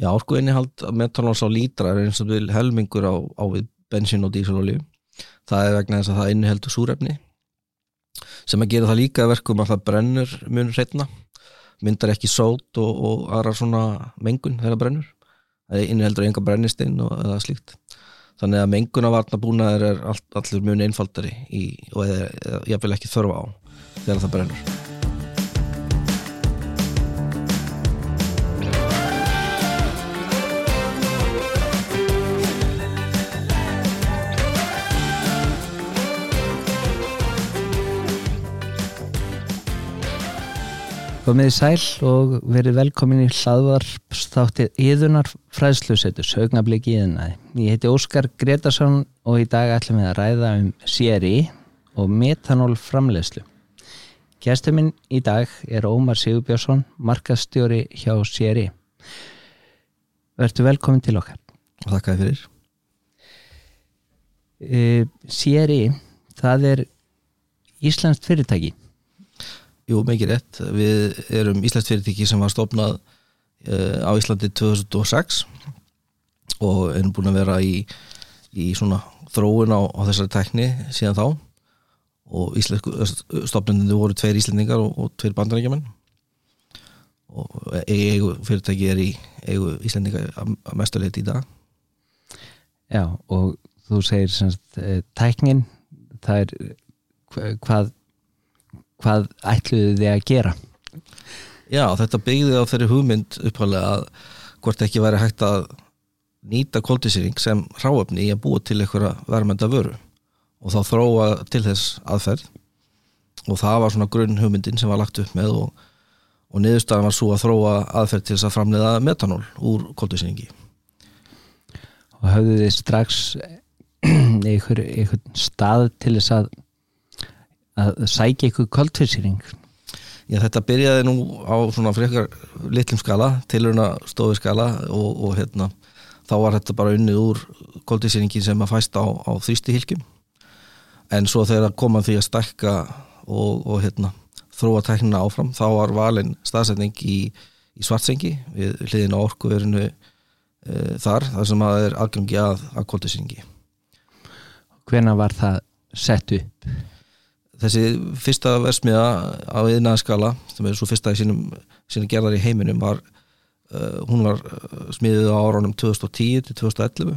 Já, orku innihald metanóls á lítra er eins og vil helmingur á, á við bensín og dísalolíu. Það er vegna þess að það inniheldur súrefni sem að gera það líka verkum að það brennur munur hreitna, myndar ekki sót og, og aðra svona mengun þegar það brennur. Það inniheldur enga brennistinn og eða slíkt. Þannig að mengunavarna búnaður er all, allir muni einfaldari í, og ég vil ekki þörfa á þegar það brennur. Komið í sæl og verið velkomin í hlaðvarpsþáttið Íðunar fræðslusetus, augnablík íðunæði. Ég heiti Óskar Gretarsson og í dag ætlum við að ræða um CRI og metanól framlegslu. Gæstum minn í dag er Ómar Sigurbjörnsson, markastjóri hjá CRI. Verður velkomin til okkar. Þakka fyrir. Uh, CRI, það er Íslands fyrirtæki. Jú, mikið rétt. Við erum Íslands fyrirtæki sem var stopnað uh, á Íslandi 2006 og erum búin að vera í, í svona þróun á, á þessari tekni síðan þá og stopnendinu voru tveir Íslandingar og, og tveir bandarækjumenn og eigu fyrirtæki er í eigu Íslandingar að mestuleiti í dag. Já, og þú segir semst eh, tæknin, það er hvað hvað ætluðu þið að gera? Já, þetta byggði á þeirri hugmynd uppháðlega að hvort ekki væri hægt að nýta kóltísýring sem ráöfni í að búa til einhverja verðmænda vöru. Og þá þróa til þess aðferð. Og það var svona grunn hugmyndin sem var lagt upp með og, og niðurstaðan var svo að þróa aðferð til þess að framleiða metanól úr kóltísýringi Og hafðu þið strax einhver, einhver stað til þess að að sækja ykkur kvöldfyrsýring Já, þetta byrjaði nú á svona frekar litlum skala, tilurna stofi skala og, og hérna þá var þetta bara unnið úr kvöldfyrsýringin sem að fæsta á, á þrýsti hilkjum en svo þegar komað því að stakka og, og hérna þróa tæknina áfram, þá var valin staðsetning í, í svartsengi við hliðin á orkuverinu e, þar, þar sem að er aðgangi að, að kvöldfyrsýringi Hvena var það sett upp? Þessi fyrsta versmiða á yðnaðskala sem er svo fyrsta í sínum, sínum gerðar í heiminum var uh, hún var uh, smiðið á áránum 2010 til 2011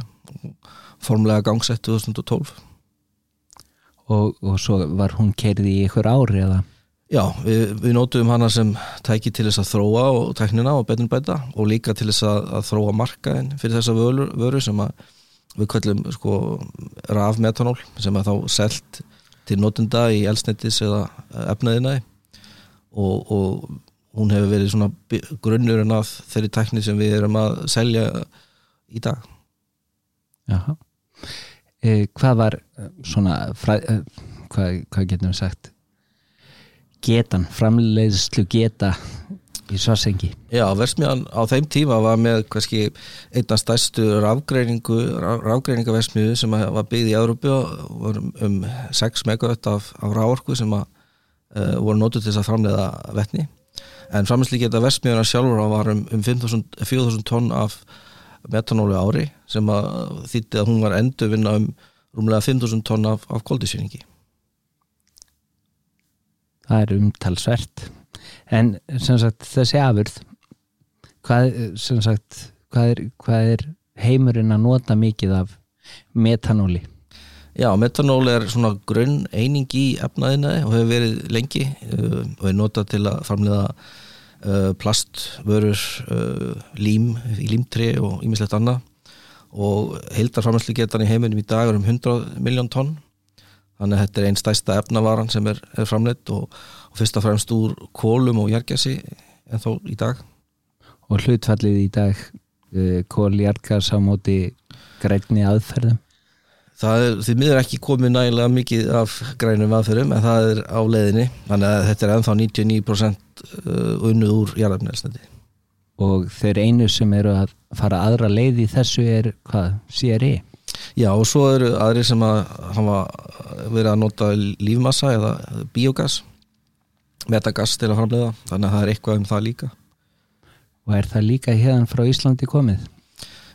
formlega gangsett 2012 og, og svo var hún kerði í ykkur ári eða? Já, við, við nótum hana sem tæki til þess að þróa og teknina og betunbæta og líka til þess að, að þróa markaðin fyrir þessa vöru, vöru sem við kallum sko rafmetanól sem að þá selt til notunda í elsnettis eða efnaðinæði og, og hún hefur verið svona grunnurinn af þeirri tekni sem við erum að selja í dag. Jaha. E, Hvað var svona fræ, e, hvað, hvað getum við sagt? Getan, framleiðslu geta í svarsengi Já, versmiðan á þeim tíma var með kannski einna stærstu rafgreiningu rafgreiningaversmiðu sem var byggð í Európu og var um 6 megawatt af, af ráorku sem að, uh, voru nótu til þess að framleiða vettni en framleysli geta versmiðuna sjálfur var um, um 4.000 tonn af metanólu ári sem að þýtti að hún var endur vinna um rúmlega 5.000 tonn af, af koldisvinningi Það er umtalsvert en sagt, þessi afurð hvað, sagt, hvað, er, hvað er heimurinn að nota mikið af metanóli? Já, metanól er svona grunn eining í efnaðina og hefur verið lengi uh, og er notað til að framlega uh, plastvörur uh, lím límtri og ímislegt annað og heildarframlæslu getan í heiminum í dag er um 100 miljón tonn þannig að þetta er einn stæsta efnavaran sem er, er framleitt og, og fyrst og fremst úr kólum og jærgæsi en þó í dag Og hlutfallið í dag uh, kól jærgæs á móti grænni aðferðum? Það er því miður ekki komið nægilega mikið af grænum aðferðum en það er á leiðinni þannig að þetta er ennþá 99% unnuð úr jærgæfnelsniti Og þeir einu sem eru að fara aðra leið í þessu er hvað? CRE? Já og svo eru aðri sem að hafa verið að nota lífmassa eða biogas metagass til að framleiða þannig að það er eitthvað um það líka. Og er það líka hérna frá Íslandi komið?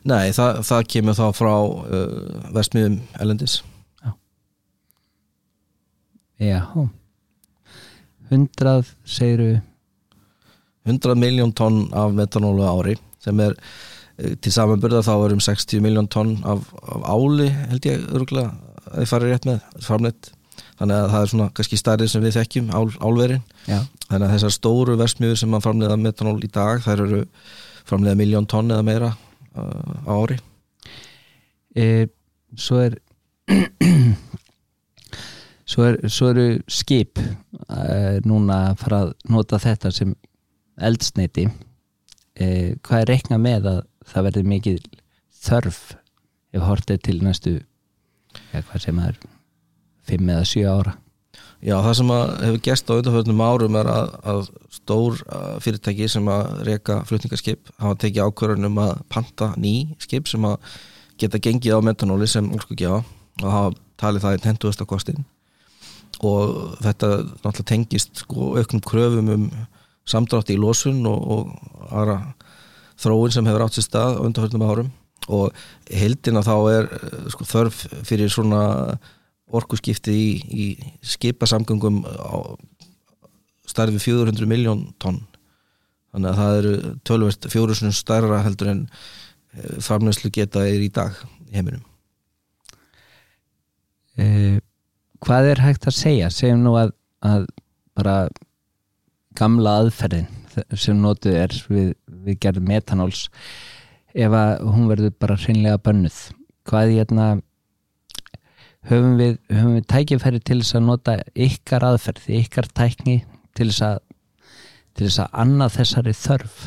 Nei, það, það kemur þá frá uh, vestmiðum Elendis Já, hundrað segiru 100 miljón tonn af metanólu ári sem er uh, til samanburða þá er um 60 miljón tonn af, af áli held ég örgulega að þið farið rétt með framleitt þannig að það er svona kannski stærrið sem við þekkjum ál, álverin. Já, þannig að þessar stóru versmiður sem að framleiða metanól í dag þær eru framleiða miljón tonn eða meira uh, á ári. E, svo er svo, er, svo eru skip e, núna að fara að nota þetta sem eldsneiti e, hvað er reikna með að það verður mikið þörf ef hortið til næstu ja, hvað sem er fimm eða sjö ára. Já, það sem hefur gerst á undanfjörnum árum er að, að stór uh, fyrirtæki sem að reyka flutningarskip hafa tekið ákvörðun um að panta ný skip sem að geta gengið á metanóli sem orku gefa og hafa talið það í henduðasta kostin og þetta náttúrulega tengist sko, auknum kröfum um samdrátti í losun og, og aðra þróun sem hefur átt sér stað á undanfjörnum árum. Og heldina þá er uh, sko, þörf fyrir svona orkuskipti í, í skipasamgöngum á starfi 400 miljón tonn. Þannig að það eru tölvert fjórusunum stærra heldur en framnæslu geta er í dag í heiminum. E, hvað er hægt að segja? Segjum nú að, að bara gamla aðferðin sem notuð er við, við gerðum metanóls ef að hún verður bara hreinlega bönnuð. Hvað hérna höfum við, höfum við tækifæri til þess að nota ykkar aðferð ykkar tækni til þess að til þess að annað þessari þörf?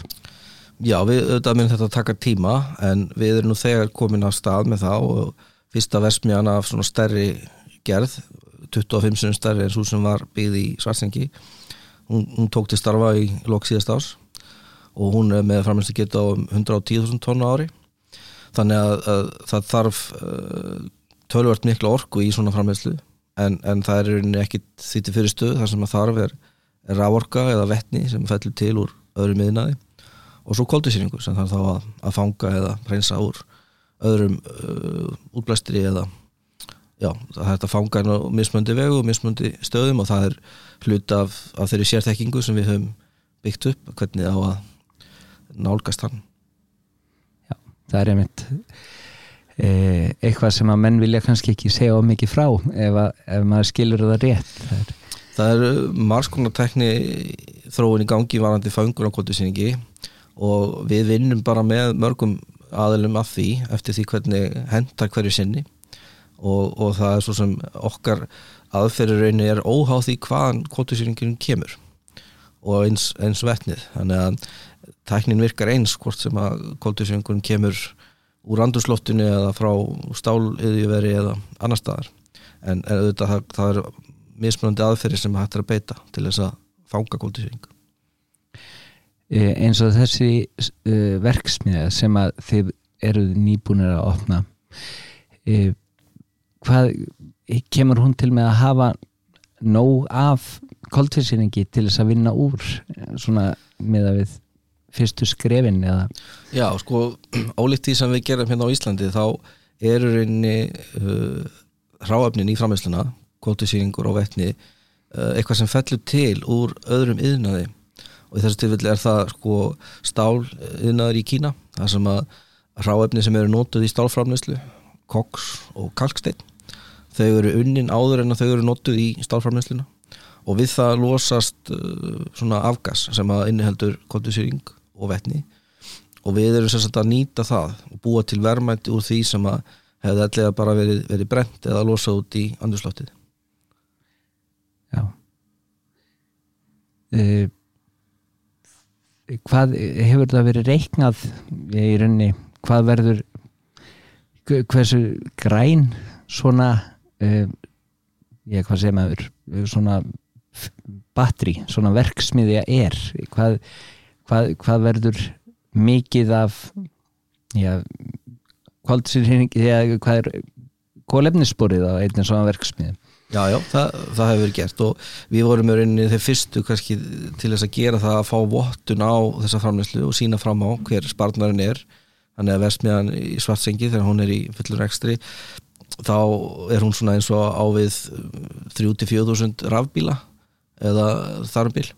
Já, við auðvitað minn þetta taka tíma en við erum nú þegar komin á stað með það og fyrsta versmjana af svona stærri gerð 25 sem stærri en svo sem var byggð í Svarsengi hún, hún tók til starfa í lok síðast ás og hún er með framhengslu geta á 110.000 tónu ári. Þannig að, að það þarf uh, tölvört mikla orku í svona framhengslu en, en það er ekki því til fyrir stöð þar sem að þarf er, er ráorka eða vettni sem fellur til úr öðrum miðnaði og svo koldisýringur sem þarf þá að, að fanga eða reynsa úr öðrum uh, útblæstri eða já, það er að fanga inn á mismöndi vegu og mismöndi stöðum og það er hlut af, af þeirri sérþekkingu sem við höfum byggt upp hvernig á að nálgast hann. Já, það er einmitt eitthvað sem að menn vilja kannski ekki segja of mikið frá ef, að, ef maður skilur það rétt. Það er, það er margskonatekni þróun í gangi varandi fangur á koldisýringi og við vinnum bara með mörgum aðilum af því eftir því hvernig hendar hverju sinni og, og það er svo sem okkar aðferðurreinu er óháð því hvaðan kvotusýringin kemur og eins, eins vetnið. Þannig að tæknin virkar eins hvort sem að kvotusýringin kemur úr andurslóttinu eða frá stáliðjuveri eða annar staðar. En, auðvitað það, það er mismunandi aðferðir sem hættir að beita til þess að fanga kvotusýringu e, eins og þessi e, verksmiða sem að þið eruð nýbúinir að opna e, hvað kemur hún til með að hafa nóg af koldfyrsýringi til þess að vinna úr svona með að við fyrstu skrefin eða? Já, sko, ólíkt því sem við gerum hérna á Íslandi þá eru reyni uh, hráöfnin í framheysluna kvotusýringur og vettni uh, eitthvað sem fellur til úr öðrum yðnaði og í þessu tilfelli er það sko stál yðnaður í Kína það sem að hráöfni sem eru nótuð í stálframleyslu koks og kalksteinn þau eru unnin áður en þau eru nótuð í stálframleysluna og við það losast uh, svona afgas sem að inniheldur kvotusýring og vettni og við erum sérstaklega að nýta það og búa til verðmætti úr því sem að hefði allega bara verið, verið brent eða losað út í andurslóttið Já. E, Hvað hefur það verið reiknað í rauninni, hvað verður hversu græn svona e, ég hvað segir maður svona batteri, svona verksmiðja er? Hvað, hvað, hvað verður mikið af já hvað er kólefnissporið á einnig svona verksmiði Já, já, það, það hefur verið gert og við vorum í rauninni þeir fyrstu kannski til þess að gera það að fá vottun á þessa framleyslu og sína fram á hver sparnarinn er. Þannig að versmiðan í svartsengi þegar hún er í fullur ekstri þá er hún svona eins og ávið 34.000 rafbíla eða þarmbíl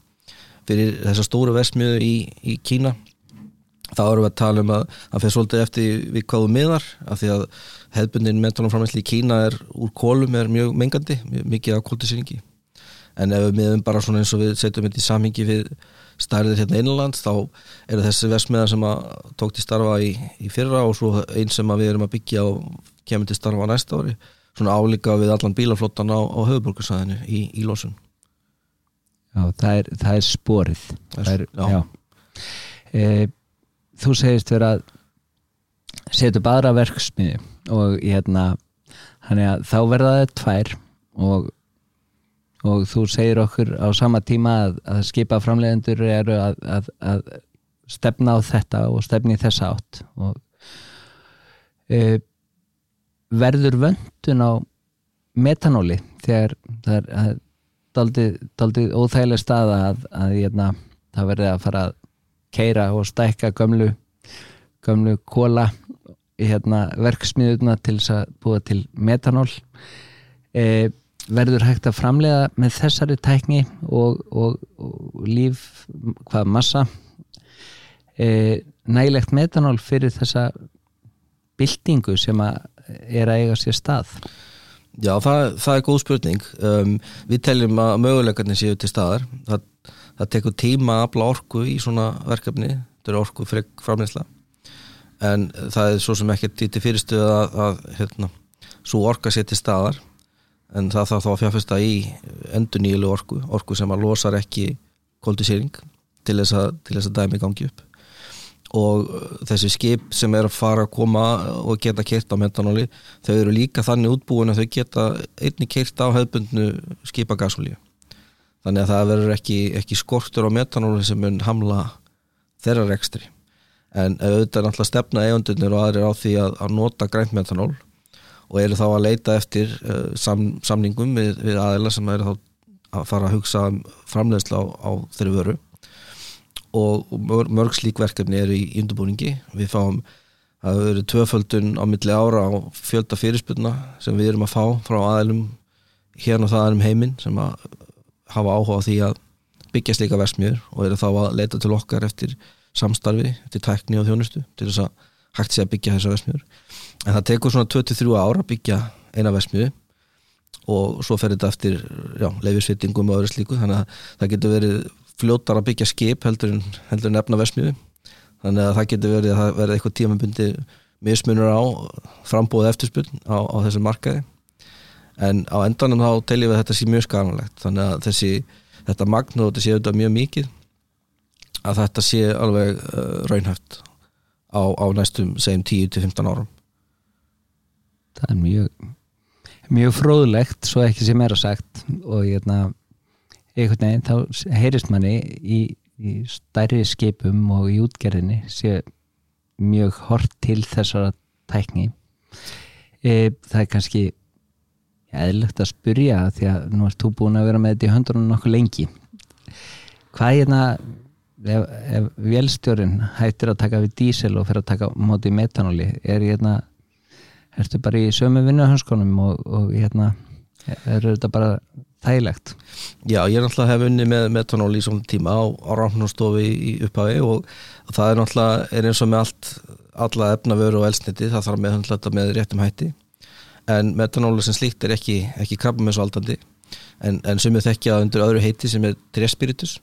fyrir þessa stóru versmiðu í, í Kína þá erum við að tala um að það fyrir svolítið eftir við hvaðu miðar af því að hefðbundin metanóframleysli í Kína er úr kólum er mjög mengandi, mikið af kóltisýringi en ef við miðum bara svona eins og við setjum þetta í samhingi við stærðir hérna innanlands þá eru þessi vesmiðar sem að tók til starfa í, í fyrra og svo einn sem við erum að byggja og kemur til starfa næsta ári svona álíka við allan bílaflottan á, á höfuborgarsæðinu í, í losun Já, það er, það er sporið Það er- já. já. E, Þú segist vera að setja upp aðra verksmiði og hérna þá verða það tvær og, og þú segir okkur á sama tíma að, að skipa framleiðendur eru að, að, að stefna á þetta og stefni þessa átt og e, verður vöndun á metanóli þegar það er daldið, óþægileg staða að, að hérna, það verði að fara að keira og stækka gömlu gömlu kóla hérna, verksmiðuna til þess að búa til metanól. E, verður hægt að framlega með þessari tækni og, og, og líf hvað massa. E, nægilegt metanól fyrir þessa byltingu sem að er að eiga sér stað Já, það, það er góð spurning. Um, við teljum að möguleikarnir séu til staðar. Það, það tekur tíma að afla orku í svona verkefni. Þetta er orku fyrir framleysla en það er svo sem ekki til fyrirstuð að, að hérna, svo orka sér til staðar. En það þarf þá að fjárfesta í endur orku, orku sem að losar ekki koldisýring til þess að, að dæmi gangi upp og þessi skip sem er að fara að koma og geta kert á metanóli þau eru líka þannig útbúin að þau geta einni kert á hefðbundnu skipagasolíu þannig að það verður ekki, ekki skortur á metanóli sem mun hamla þeirra rekstri. En auðvitað er náttúrulega stefna eigundunir og aðrir á því að, að nota grænt metanól og eru þá að leita eftir uh, sam, samningum við, við aðeila sem eru þá að fara að hugsa um framleiðsla á, á þeirri vöru og mörg, mörg slík verkefni eru í undurbúningi við fáum að það eru tvöföldun á milli ára á fjölda fyrirspunna sem við erum að fá frá aðeilum hérna og það um heiminn sem að hafa áhuga á því að byggja slíka versmiður og eru þá að leita til okkar eftir samstarfi, eftir tækni og þjónustu til þess að hægt sé að byggja þessa versmiður en það tekur svona 23 ára að byggja eina versmiðu og svo fer þetta eftir leifisveitingum og öðru slíku þannig að það getur verið fljótar að byggja skip heldur en, heldur en efna versmiðu þannig að það getur verið að það verið eitthvað tímabundi mismunur á frambóð eftirspunn á, á þessu markaði. En á endanum þá teljum við að þetta sé mjög skanalegt þannig að þessi, þetta magn og þetta sé auðvitað mjög mikið að þetta sé alveg uh, raunhæft á, á næstum segjum 10-15 árum. Það er mjög mjög fróðlegt, svo ekki sem er að sagt. Og ég hérna einhvern veginn þá heyrist manni í, í stærri skipum og í útgerðinni sé mjög hort til þessara tækni. E, það er kannski eðlögt að spyrja því að nú ert þú búin að vera með þetta í höndunum nokkuð lengi. Hvað er hérna ef, ef velstjórin hættir að taka við dísel og fyrir að taka móti metanóli er hérna ertu bara í sömu vinnuhanskonum og, og hérna er þetta bara þægilegt? Já, ég er náttúrulega hef unni með metanól í svona tíma á, á ráknarstofi í upphafi og það er náttúrulega er eins og með allt alla efnavöru og elsniti, það þarf með þetta með réttum hætti. En metanólu sem slíkt er ekki, ekki krabba með svo aldandi en, en sem við þekkja undir öðru heiti sem er trespiritus.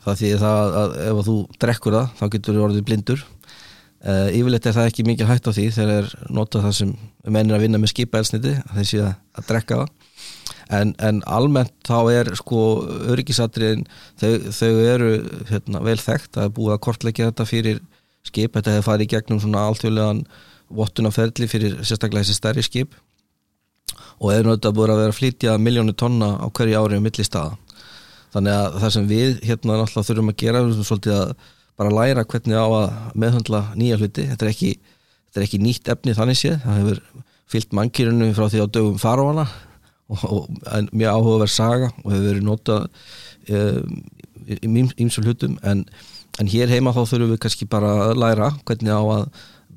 Það því það að ef þú drekkur það þá getur þú orðið blindur. Uh, yfirleitt er það ekki mikið hætt á því þegar er notað það sem mennir að vinna með skipa elsniti þessi að, að drekka það. En, en almennt þá er sko öryggisatriðin þau, þau eru hérna, vel þekkt að búið að kortleggja þetta fyrir skip, þetta hefur farið í gegnum svona alltjóðlegan vottunarferðli fyrir sérstaklega þessi stærri skip og hefur náttúrulega búið að vera að flytja miljónu tonna á hverju ári um milli staða. Þannig að það sem við hérna náttúrulega þurfum að gera er svolítið að bara læra hvernig á að meðhandla nýja hluti, þetta er ekki, þetta er ekki nýtt efni þannig séð, það hefur fyllt mannkýrunu frá því á dögum faróana og, og mjög áhugaverð saga og hefur verið notað um, í ýmsum hlutum. En, en hér heima þá þurfum við kannski bara að læra hvernig á að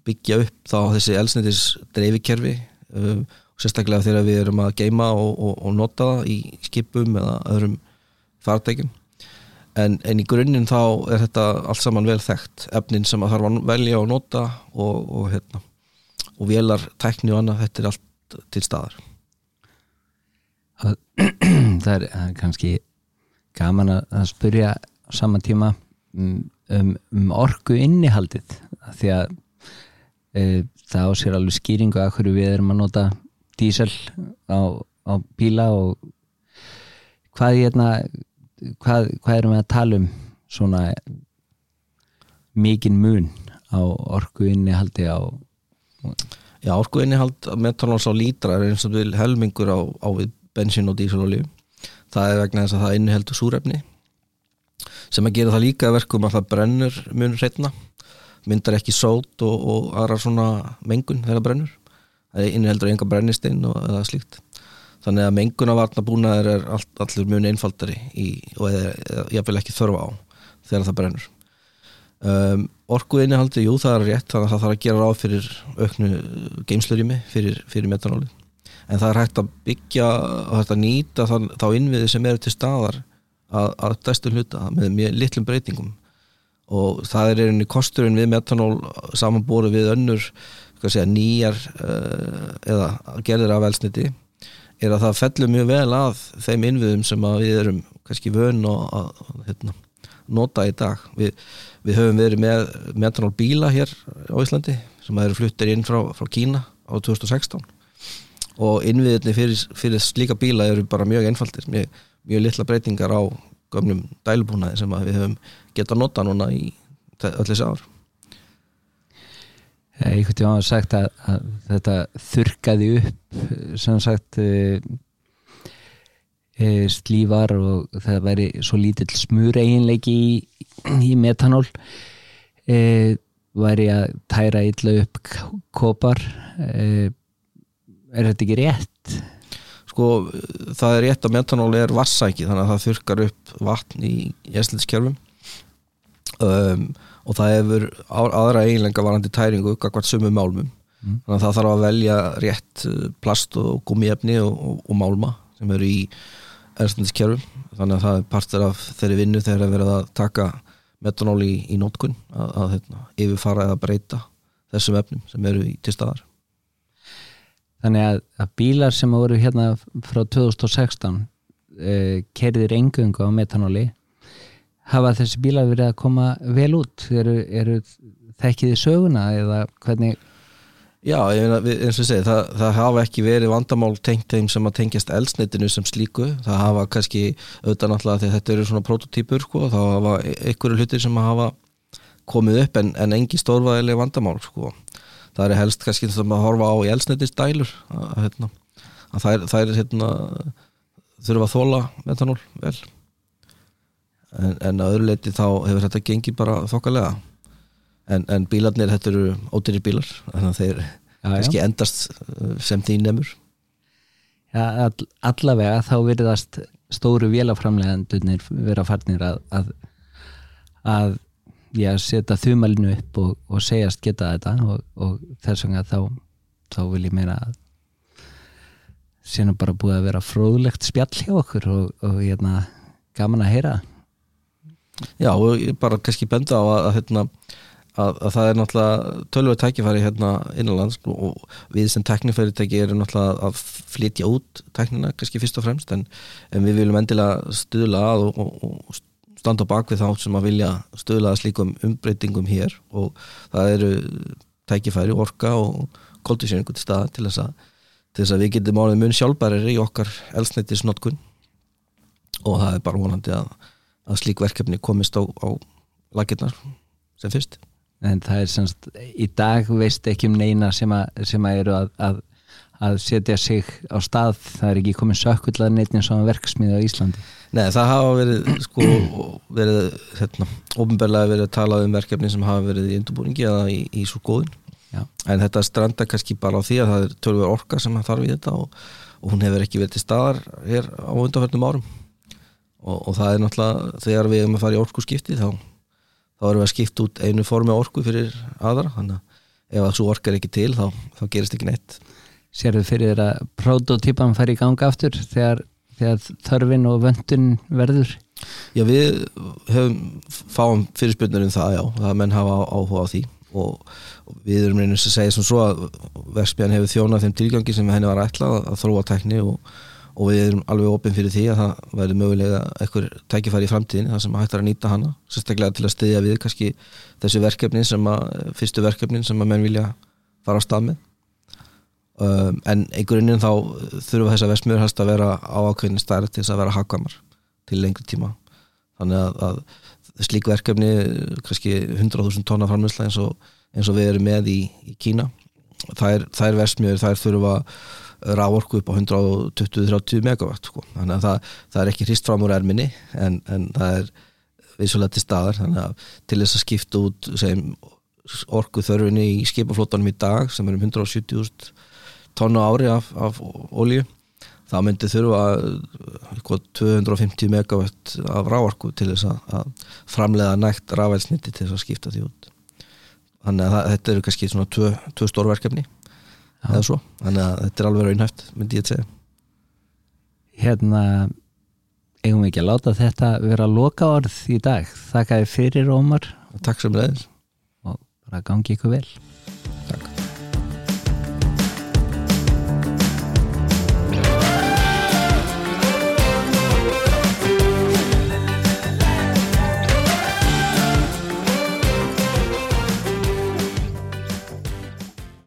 byggja upp þá þessi elsneitis dreifikerfi um, sérstaklega þegar við erum að geima og, og, og nota það í skipum eða öðrum fartækjum en, en í grunninn þá er þetta allt saman vel þekkt. Efnin sem að þarf að velja og nota og, og hérna og velar tækni og annað, þetta er allt til staðar. Það er kannski gaman að spyrja saman tíma um, um, um orgu innihaldið því að e, það á sér alveg skýringu að hverju við erum að nota dísel á, á bíla og hvað, hérna, hvað, hvað erum við að tala um svona mikinn mun á orgu innihaldi á Já, orgu innihald metanóls á lítra er eins og vil helmingur á, á bensin og dísalolíu það er vegna þess að það inniheldur súrefni sem að gera það líka verkum að það brennur mun hreitna myndar ekki sót og, og aðra svona mengun þegar það brennur. Það inniheldur enga brennistinn og eða slíkt þannig að mengunavarna búnaður er all, allur mun einfaldari í, og ég vil ekki þörfa á þegar það brennur. Um, orgu innihaldi, jú það er rétt þannig að það þarf að gera ráð fyrir auknu geimslurými fyrir, fyrir metanóli en það er hægt að byggja og hægt að nýta þann, þá innviði sem eru til staðar að, að dæstu hluta með mjög litlum breytingum. Og það er einnig kosturinn við metanól samanbóru við önnur segja, nýjar uh, eða gerðir af elsniti er að það fellur mjög vel að þeim innviðum sem við erum kannski vön að hérna, nota í dag. Við, við höfum verið með metanól bíla hér á Íslandi sem eru fluttir inn frá, frá Kína á 2016 og innviðinni fyrir, fyrir slíka bíla eru bara mjög einfaldir mjög, mjög litla breytingar á gömnum dælubúnaði sem við höfum getað nota núna í öll þessi ár Hviti á að sagt að, að þetta þurkaði upp sem sagt e, e, slífar og það væri svo lítill smur eiginleiki í, í metanól e, væri að tæra illa upp kopar e, er þetta ekki rétt? Sko það er rétt að metanól er vassæki þannig að það þurkar upp vatn í jæsliðskerfum um, og það hefur aðra eiginlega varandi tæringu hvert sumu málmum. Mm. þannig að það þarf að velja rétt uh, plast og gummiefni og, og, og málma sem eru í erstendiskerfum þannig að það er partur af þeirri vinnu þegar það verið að taka metanól í, í nótkun að, að hérna, yfirfara eða breyta þessum efnum sem eru í til staðar. Þannig að, að bílar sem voru hérna frá 2016 eh, kerðir engungu á metanóli hafa þessi bílar verið að koma vel út? Eru, eru þekkiði söguna eða hvernig? Já, eins og segi, það, það hafa ekki verið vandamál tengt þeim sem að tengjast elsnitinu sem slíku, það hafa kannski auðvitað náttúrulega þegar þetta eru svona prototýpur sko, þá hafa einhverju hlutir sem hafa komið upp en, en engi stórvæðileg vandamál sko. Það er helst kannski þess að horfa á í elsnitist dælur að, hérna, að það er, það er hérna, þurfa að þóla metanól vel en, en að öðru leiti þá hefur þetta gengið bara þokkalega. En, en bílarnir, þetta eru ótyrir bílar þannig að þeir kannski endast uh, sem því nefnur Já, all, allavega þá verðast stóru vélaframlegandunir vera farnir að að, að já, setja þumalinu upp og, og segjast geta þetta og, og þess vegna þá, þá vil ég meina að sérnum bara búið að vera fróðlegt spjall hjá okkur og, og hérna, gaman að heyra Já og ég bara kannski benda á að, að, hérna, að, að það er náttúrulega tölvöð tækifæri hérna innanlands og við sem teknifæritæki erum náttúrulega að flytja út teknina kannski fyrst og fremst en, en við viljum endilega stuðla að og, og, og standa bak við þá sem að vilja stuðla að slíkum umbreytingum hér. Og það eru tækifæri, orka og koldisjöningu til staða til þess að, til þess að við getum ánum mun sjálfbærir í okkar elsnættisnotkun og það er bara vonandi að að slík verkefni komist á, á laginnar sem fyrst. En það er semst, í dag veist ekki um neina sem að, sem að eru að, að, að setja sig á stað. Það er ekki komið sökkullar neitt eins og verksmiði á Íslandi. Nei, það hafa verið sko, verið, hérna, ofinbarlega verið að tala um verkefni sem hafa verið í undurbúringi eða í, í svo góðin Já. en þetta stranda kannski bara á því að það er tölver orka sem þarf í þetta og, og hún hefur ekki verið til staðar hér á undanförnum árum og, og það er náttúrulega þegar við erum að fara í orku skipti þá, þá erum við að skipta út einu formi orku fyrir aðra. Þannig að ef svo orka er ekki til þá, þá gerist ekki neitt. Sérðu fyrir þér að prototípan fari í ganga aftur þegar, þegar þörfin og vöndun verður? Já, við höfum fáum fyrirspurnir um það, já, það menn hafa áhuga á því. Og, og við erum reynist að segja sem svo að verksbjörn hefur þjónað þeim tilgangi sem henni var ætlað að þróa tækni og, og við erum alveg opinn fyrir því að það verður mögulega eitthvað tækifæri í framtíðin það sem hættar að nýta hana, sérstaklega til að styðja við kannski þessi verkefnin sem að fyrstu verkefnin sem að menn vilja fara á stað með. Um, en einhverjum þá þurfa þess að versmiður hægst að vera á ákveðin stærð til þess að vera hagkvæmar til lengri tíma. Þannig að, að slík verkefni kannski 100.000 tonna framlýsla eins, eins og við erum með í, í Kína þær, þær versmiður þær þurfa rávorku upp á 120-30 megawatt sko. þannig að það, það er ekki hrist fram úr erminni en, en það er vissulega til staðar. Þannig að til þess að skipta út segjum, orku þörfinni í skipaflótanum í dag sem er um 170.000 tonna ári af, af olju það myndi þurfa 250 megawatt af rávorku til þess að framlega nægt rafælsniti til þess að skipta því út. Þannig að þetta eru kannski svona tvö, tvö stórverkefni eða svo, þannig að þetta er alveg raunhæft myndi ég að segja. Hérna eigum við ekki að láta þetta vera loka orð í dag? Þakka þið fyrir Ómar. Takk sem leðis og bara gangi ykkur vel